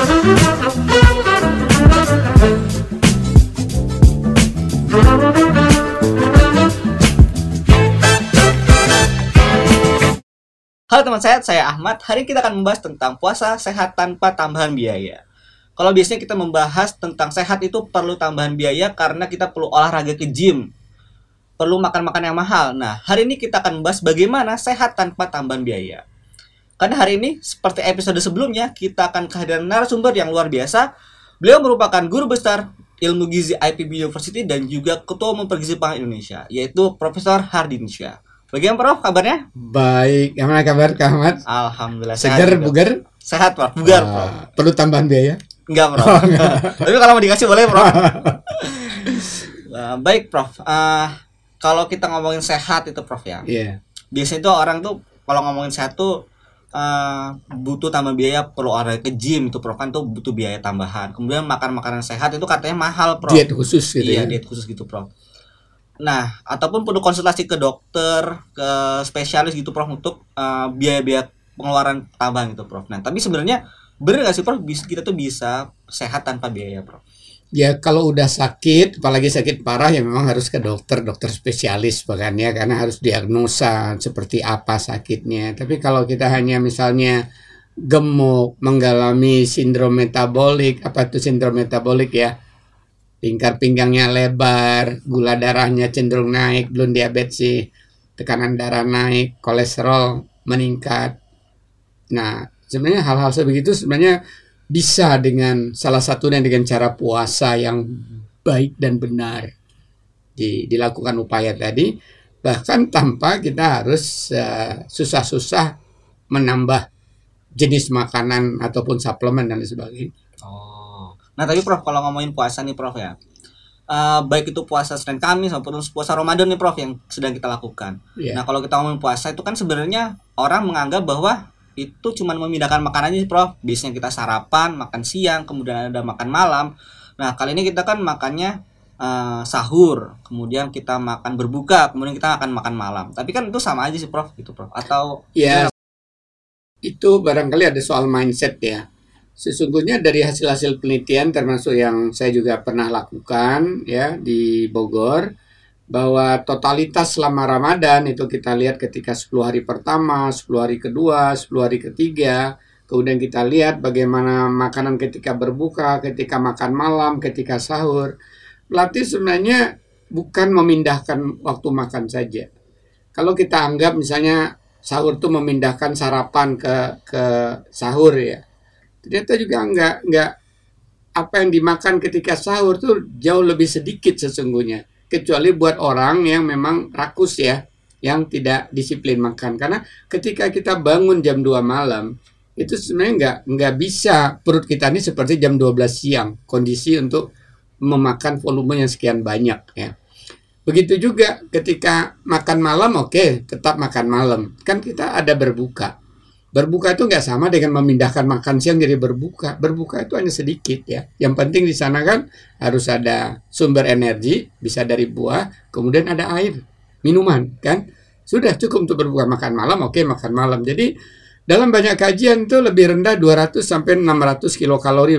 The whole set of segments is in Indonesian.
Halo teman sehat, saya Ahmad. Hari ini kita akan membahas tentang puasa sehat tanpa tambahan biaya. Kalau biasanya kita membahas tentang sehat itu perlu tambahan biaya karena kita perlu olahraga ke gym. Perlu makan-makan yang mahal. Nah, hari ini kita akan membahas bagaimana sehat tanpa tambahan biaya. Karena hari ini, seperti episode sebelumnya, kita akan kehadiran narasumber yang luar biasa. Beliau merupakan guru besar ilmu gizi IPB University dan juga ketua umum pergizi pangan Indonesia, yaitu Profesor Hardinsyah. Bagaimana Prof kabarnya? Baik, gimana kabar Kak Ahmad? Alhamdulillah sehat. Segar, juga. bugar? Sehat Prof, bugar Wah, Prof. Perlu tambahan biaya? Enggak Prof. Oh, enggak. Tapi kalau mau dikasih boleh Prof. Nah, baik Prof. Ah, kalau kita ngomongin sehat itu Prof ya. Iya. Biasanya tuh orang tuh kalau ngomongin sehat tuh ah, butuh tambah biaya perlu olahraga ke gym itu Prof kan tuh butuh biaya tambahan. Kemudian makan makanan sehat itu katanya mahal Prof. Diet khusus gitu iya, ya. diet khusus gitu, Prof. Nah, ataupun perlu konsultasi ke dokter, ke spesialis gitu, Prof, untuk eh, biaya-biaya pengeluaran tambahan gitu, Prof. Nah, tapi sebenarnya bener nggak sih, Prof, kita tuh bisa sehat tanpa biaya, Prof? Ya kalau udah sakit, apalagi sakit parah ya memang harus ke dokter, dokter spesialis bahkan ya karena harus diagnosa seperti apa sakitnya. Tapi kalau kita hanya misalnya gemuk, mengalami sindrom metabolik, apa itu sindrom metabolik ya? Lingkar pinggangnya lebar, gula darahnya cenderung naik, belum diabetes sih, tekanan darah naik, kolesterol meningkat. Nah, sebenarnya hal-hal sebegitu sebenarnya bisa dengan salah satunya dengan cara puasa yang baik dan benar Di- dilakukan upaya tadi bahkan tanpa kita harus eh, susah-susah menambah jenis makanan ataupun suplemen dan sebagainya. Oh. Nah, tapi Prof, kalau ngomongin puasa nih, Prof ya. eh, baik itu puasa Senin Kamis maupun puasa Ramadan nih Prof yang sedang kita lakukan. Ya. Nah, kalau kita ngomongin puasa itu kan sebenarnya orang menganggap bahwa itu cuma memindahkan makanan aja, Prof. Biasanya kita sarapan, makan siang, kemudian ada makan malam. Nah, kali ini kita kan makannya eh, sahur, kemudian kita makan berbuka, kemudian kita akan makan malam. Tapi kan itu sama aja sih, Prof, gitu, Prof. Atau Ya, itu barangkali ada soal mindset ya. Sesungguhnya dari hasil-hasil penelitian termasuk yang saya juga pernah lakukan ya di Bogor bahwa totalitas selama Ramadan itu kita lihat ketika 10 hari pertama, 10 hari kedua, 10 hari ketiga, kemudian kita lihat bagaimana makanan ketika berbuka, ketika makan malam, ketika sahur. Berarti sebenarnya bukan memindahkan waktu makan saja. Kalau kita anggap misalnya sahur tuh memindahkan sarapan ke ke sahur ya. Ternyata juga enggak enggak apa yang dimakan ketika sahur tuh jauh lebih sedikit sesungguhnya. Kecuali buat orang yang memang rakus ya, yang tidak disiplin makan. Karena ketika kita bangun jam 2 malam, itu sebenarnya enggak enggak bisa perut kita ini seperti jam 12 siang kondisi untuk memakan volume yang sekian banyak ya. Begitu juga ketika makan malam, oke, tetap makan malam. Kan kita ada berbuka. Berbuka itu nggak sama dengan memindahkan makan siang jadi berbuka. Berbuka itu hanya sedikit ya. Yang penting di sana kan harus ada sumber energi, bisa dari buah, kemudian ada air, minuman, kan? Sudah cukup untuk berbuka makan malam, oke makan malam. Jadi dalam banyak kajian itu lebih rendah 200 sampai 600 kilokalori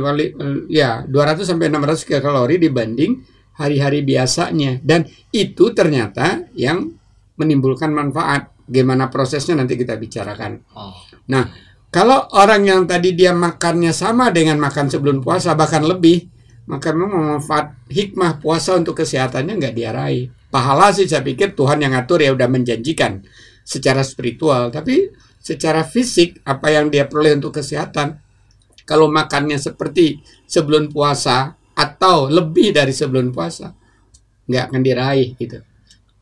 ya 200 sampai 600 kilokalori dibanding hari-hari biasanya dan itu ternyata yang menimbulkan manfaat. Gimana prosesnya nanti kita bicarakan. oh. Kalau orang yang tadi dia makannya sama dengan makan sebelum puasa bahkan lebih, maka memang manfaat hikmah puasa untuk kesehatannya nggak diarahi. Pahala sih saya pikir Tuhan yang ngatur ya udah menjanjikan secara spiritual, tapi secara fisik apa yang dia peroleh untuk kesehatan kalau makannya seperti sebelum puasa atau lebih dari sebelum puasa nggak akan diraih gitu.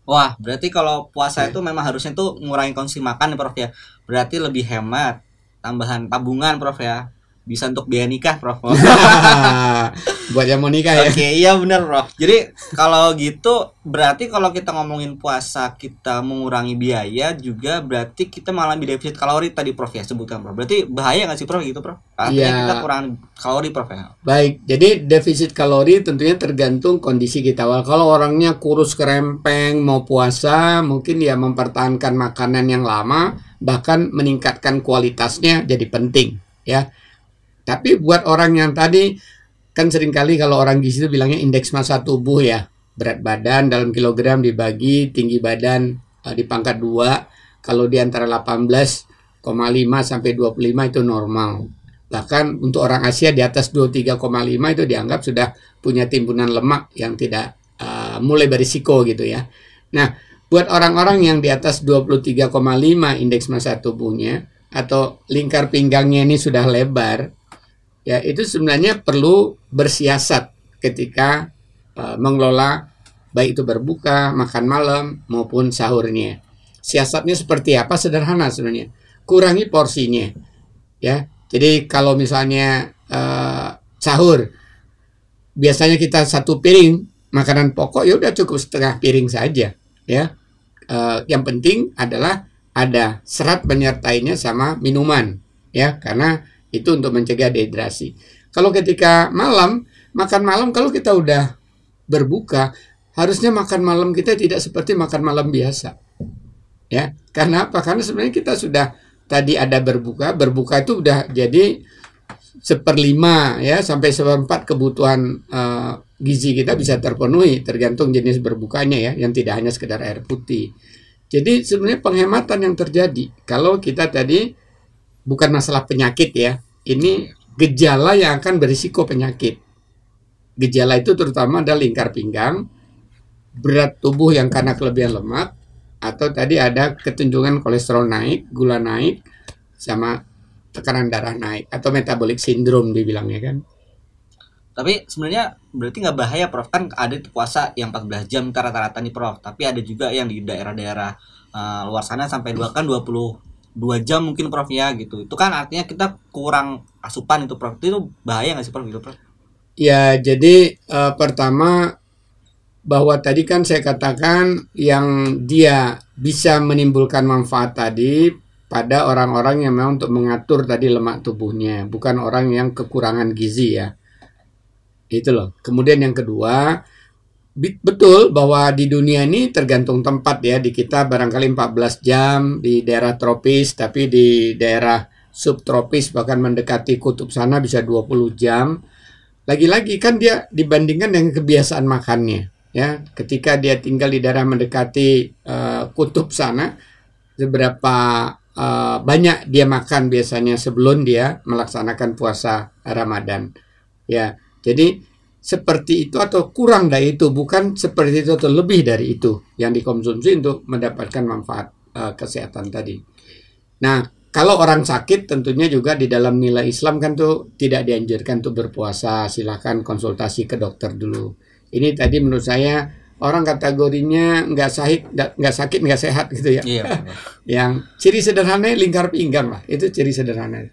Wah, berarti kalau puasa Ya. itu memang harusnya tuh ngurangi konsumsi makan, Prof ya. Berarti lebih hemat, tambahan tabungan, Prof ya. Bisa untuk biaya nikah, Prof. Buat yang mau nikah ya. Oke, iya benar, Prof. Jadi kalau gitu berarti kalau kita ngomongin puasa kita mengurangi biaya juga berarti kita malah lebih defisit kalori tadi Prof ya sebutkan, Prof. Berarti bahaya nggak sih, Prof gitu, Prof? Artinya Iya. kita kurang kalori, Prof ya. Baik, jadi defisit kalori tentunya tergantung kondisi kita. Kalau orangnya kurus kerempeng mau puasa, mungkin ya mempertahankan makanan yang lama, bahkan meningkatkan kualitasnya jadi penting, ya. Tapi buat orang yang tadi kan sering kali kalau orang gizi itu bilangnya indeks massa tubuh ya. Berat badan dalam kilogram dibagi tinggi badan uh, di pangkat 2 kalau di antara 18,5 sampai 25 itu normal. Bahkan untuk orang Asia di atas 23,5 itu dianggap sudah punya timbunan lemak yang tidak uh, mulai berisiko gitu ya. Nah buat orang-orang yang di atas 23,5 indeks massa tubuhnya atau lingkar pinggangnya ini sudah lebar ya itu sebenarnya perlu bersiasat ketika uh, mengelola baik itu berbuka, makan malam maupun sahurnya. Siasatnya seperti apa? Sederhana sebenarnya. Kurangi porsinya. Ya. Jadi kalau misalnya uh, sahur biasanya kita satu piring makanan pokok ya udah cukup setengah piring saja, ya. Uh, yang penting adalah ada serat menyertainya sama minuman, ya, karena itu untuk mencegah dehidrasi. Kalau ketika malam, makan malam kalau kita udah berbuka, harusnya makan malam kita tidak seperti makan malam biasa. Ya, karena apa? Karena sebenarnya kita sudah tadi ada berbuka, berbuka itu udah jadi seperlima ya sampai seperempat kebutuhan uh, gizi kita bisa terpenuhi tergantung jenis berbukanya ya yang tidak hanya sekedar air putih. Jadi sebenarnya penghematan yang terjadi kalau kita tadi bukan masalah penyakit ya. Ini gejala yang akan berisiko penyakit. Gejala itu terutama ada lingkar pinggang, berat tubuh yang karena kelebihan lemak, atau tadi ada kecenderungan kolesterol naik, gula naik, sama tekanan darah naik atau metabolic syndrome dibilangnya kan. Tapi sebenarnya berarti nggak bahaya Prof kan ada puasa yang 14 jam rata-rata nih Prof. Tapi ada juga yang di daerah-daerah uh, luar sana sampai dua kan 20 dua jam mungkin prof ya gitu. Itu kan artinya kita kurang asupan itu prof. Itu bahaya nggak sih prof gitu prof? Ya jadi uh, pertama bahwa tadi kan saya katakan yang dia bisa menimbulkan manfaat tadi pada orang-orang yang memang untuk mengatur tadi lemak tubuhnya bukan orang yang kekurangan gizi ya. Itu loh. Kemudian yang kedua betul bahwa di dunia ini tergantung tempat ya. Di kita barangkali 14 jam di daerah tropis tapi di daerah subtropis bahkan mendekati kutub sana bisa 20 jam. Lagi-lagi kan dia dibandingkan dengan kebiasaan makannya ya. Ketika dia tinggal di daerah mendekati uh, kutub sana seberapa uh, banyak dia makan biasanya sebelum dia melaksanakan puasa Ramadan ya. Jadi seperti itu atau kurang dari itu, bukan seperti itu atau lebih dari itu yang dikonsumsi untuk mendapatkan manfaat uh, kesehatan tadi. Nah, kalau orang sakit tentunya juga di dalam nilai Islam kan tuh tidak dianjurkan untuk berpuasa, silahkan konsultasi ke dokter dulu. Ini tadi menurut saya orang kategorinya nggak sakit nggak sakit nggak sehat gitu ya. Iya. yang ciri sederhana lingkar pinggang lah, itu ciri sederhana.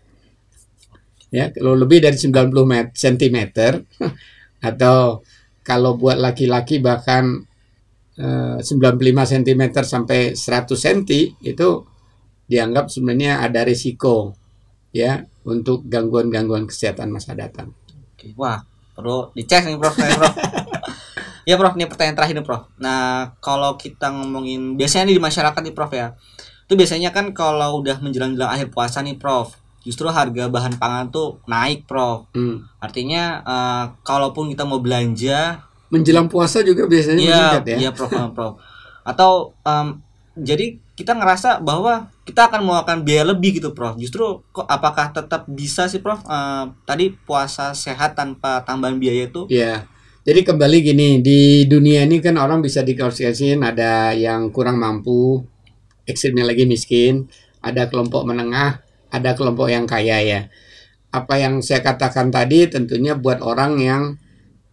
Ya, kalau lebih dari 90 cm atau kalau buat laki-laki bahkan eh, 95 cm sampai 100 cm itu dianggap sebenarnya ada risiko ya untuk gangguan-gangguan kesehatan masa datang. Wah, perlu dicek nih Prof. Prof. ya Prof, ini pertanyaan terakhir nih Prof. Nah, kalau kita ngomongin biasanya nih di masyarakat nih Prof ya. Itu biasanya kan kalau udah menjelang-jelang akhir puasa nih Prof justru harga bahan pangan tuh naik, Prof. Hmm. Artinya uh, kalaupun kita mau belanja menjelang puasa juga biasanya iya, meningkat ya. Iya, Prof, Prof. Atau um, jadi kita ngerasa bahwa kita akan mengeluarkan biaya lebih gitu, Prof. Justru kok apakah tetap bisa sih, Prof? Uh, tadi puasa sehat tanpa tambahan biaya itu? Iya. Jadi kembali gini, di dunia ini kan orang bisa diklasifikasikan ada yang kurang mampu, ekstrimnya lagi miskin, ada kelompok menengah, ada kelompok yang kaya ya. Apa yang saya katakan tadi tentunya buat orang yang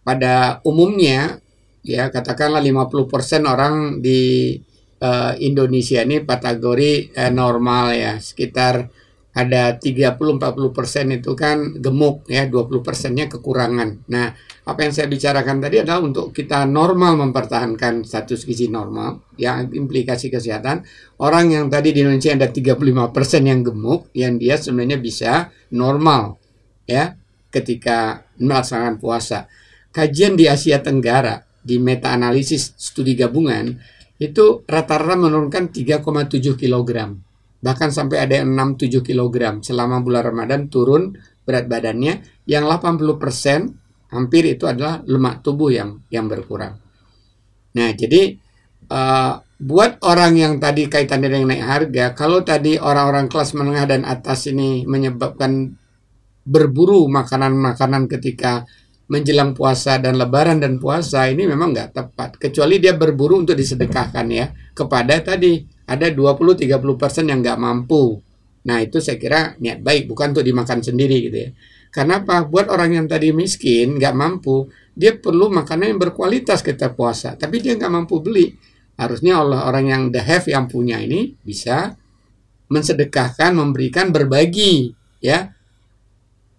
pada umumnya ya katakanlah 50% orang di uh, Indonesia ini kategori uh, normal ya, sekitar ada 30-40 persen itu kan gemuk ya 20 persennya kekurangan. Nah apa yang saya bicarakan tadi adalah untuk kita normal mempertahankan status gizi normal yang implikasi kesehatan orang yang tadi di Indonesia ada 35 persen yang gemuk yang dia sebenarnya bisa normal ya ketika melaksanakan puasa. Kajian di Asia Tenggara di meta analisis studi gabungan itu rata-rata menurunkan 3,7 kilogram bahkan sampai ada yang 6-7 kg selama bulan Ramadan turun berat badannya, yang 80% hampir itu adalah lemak tubuh yang yang berkurang. Nah, jadi uh, buat orang yang tadi kaitannya dengan naik harga, kalau tadi orang-orang kelas menengah dan atas ini menyebabkan berburu makanan-makanan ketika menjelang puasa dan lebaran dan puasa ini memang nggak tepat. Kecuali dia berburu untuk disedekahkan ya kepada tadi ada 20-30% yang nggak mampu nah itu saya kira niat baik bukan untuk dimakan sendiri gitu ya karena apa? Buat orang yang tadi miskin, nggak mampu, dia perlu makanan yang berkualitas kita puasa. Tapi dia nggak mampu beli. Harusnya Allah orang yang the have yang punya ini bisa mensedekahkan, memberikan, berbagi, ya.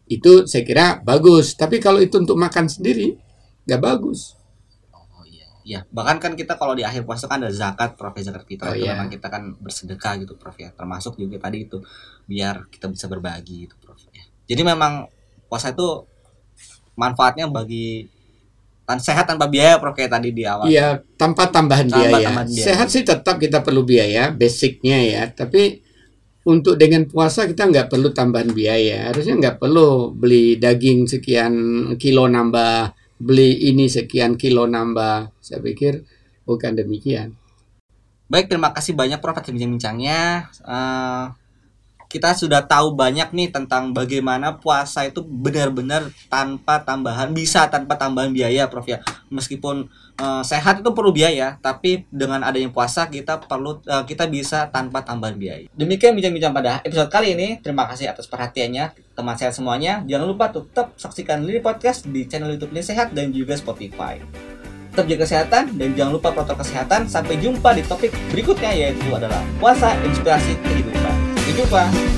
Itu saya kira bagus. Tapi kalau itu untuk makan sendiri, nggak bagus. Iya. Bahkan kan kita kalau di akhir puasa kan ada zakat, Prof. Ya, zakat fitrah oh, itu iya. memang kita kan bersedekah gitu, Prof. Ya. Termasuk juga tadi itu biar kita bisa berbagi gitu, Prof. Ya. Jadi memang puasa itu manfaatnya bagi tan sehat tanpa biaya Prof kayak tadi di awal. Iya, tanpa tambahan tanpa biaya. Tambahan biaya. Sehat sih tetap kita perlu biaya, basicnya ya. Tapi untuk dengan puasa kita nggak perlu tambahan biaya. Harusnya nggak perlu beli daging sekian kilo nambah, beli ini sekian kilo nambah. Saya pikir bukan demikian. Baik, terima kasih banyak Prof atas bincang-bincangnya. Uh, kita sudah tahu banyak nih tentang bagaimana puasa itu benar-benar tanpa tambahan bisa tanpa tambahan biaya Prof ya. Meskipun uh, sehat itu perlu biaya tapi dengan adanya puasa kita perlu uh, kita bisa tanpa tambahan biaya. Demikian bincang-bincang pada episode kali ini. Terima kasih atas perhatiannya teman saya semuanya. Jangan lupa tetap saksikan Lini Podcast di channel YouTube Lini Sehat dan juga Spotify. Tetap jaga kesehatan dan jangan lupa protokol kesehatan. Sampai jumpa di topik berikutnya yaitu adalah puasa inspirasi kehidupan sampai jumpa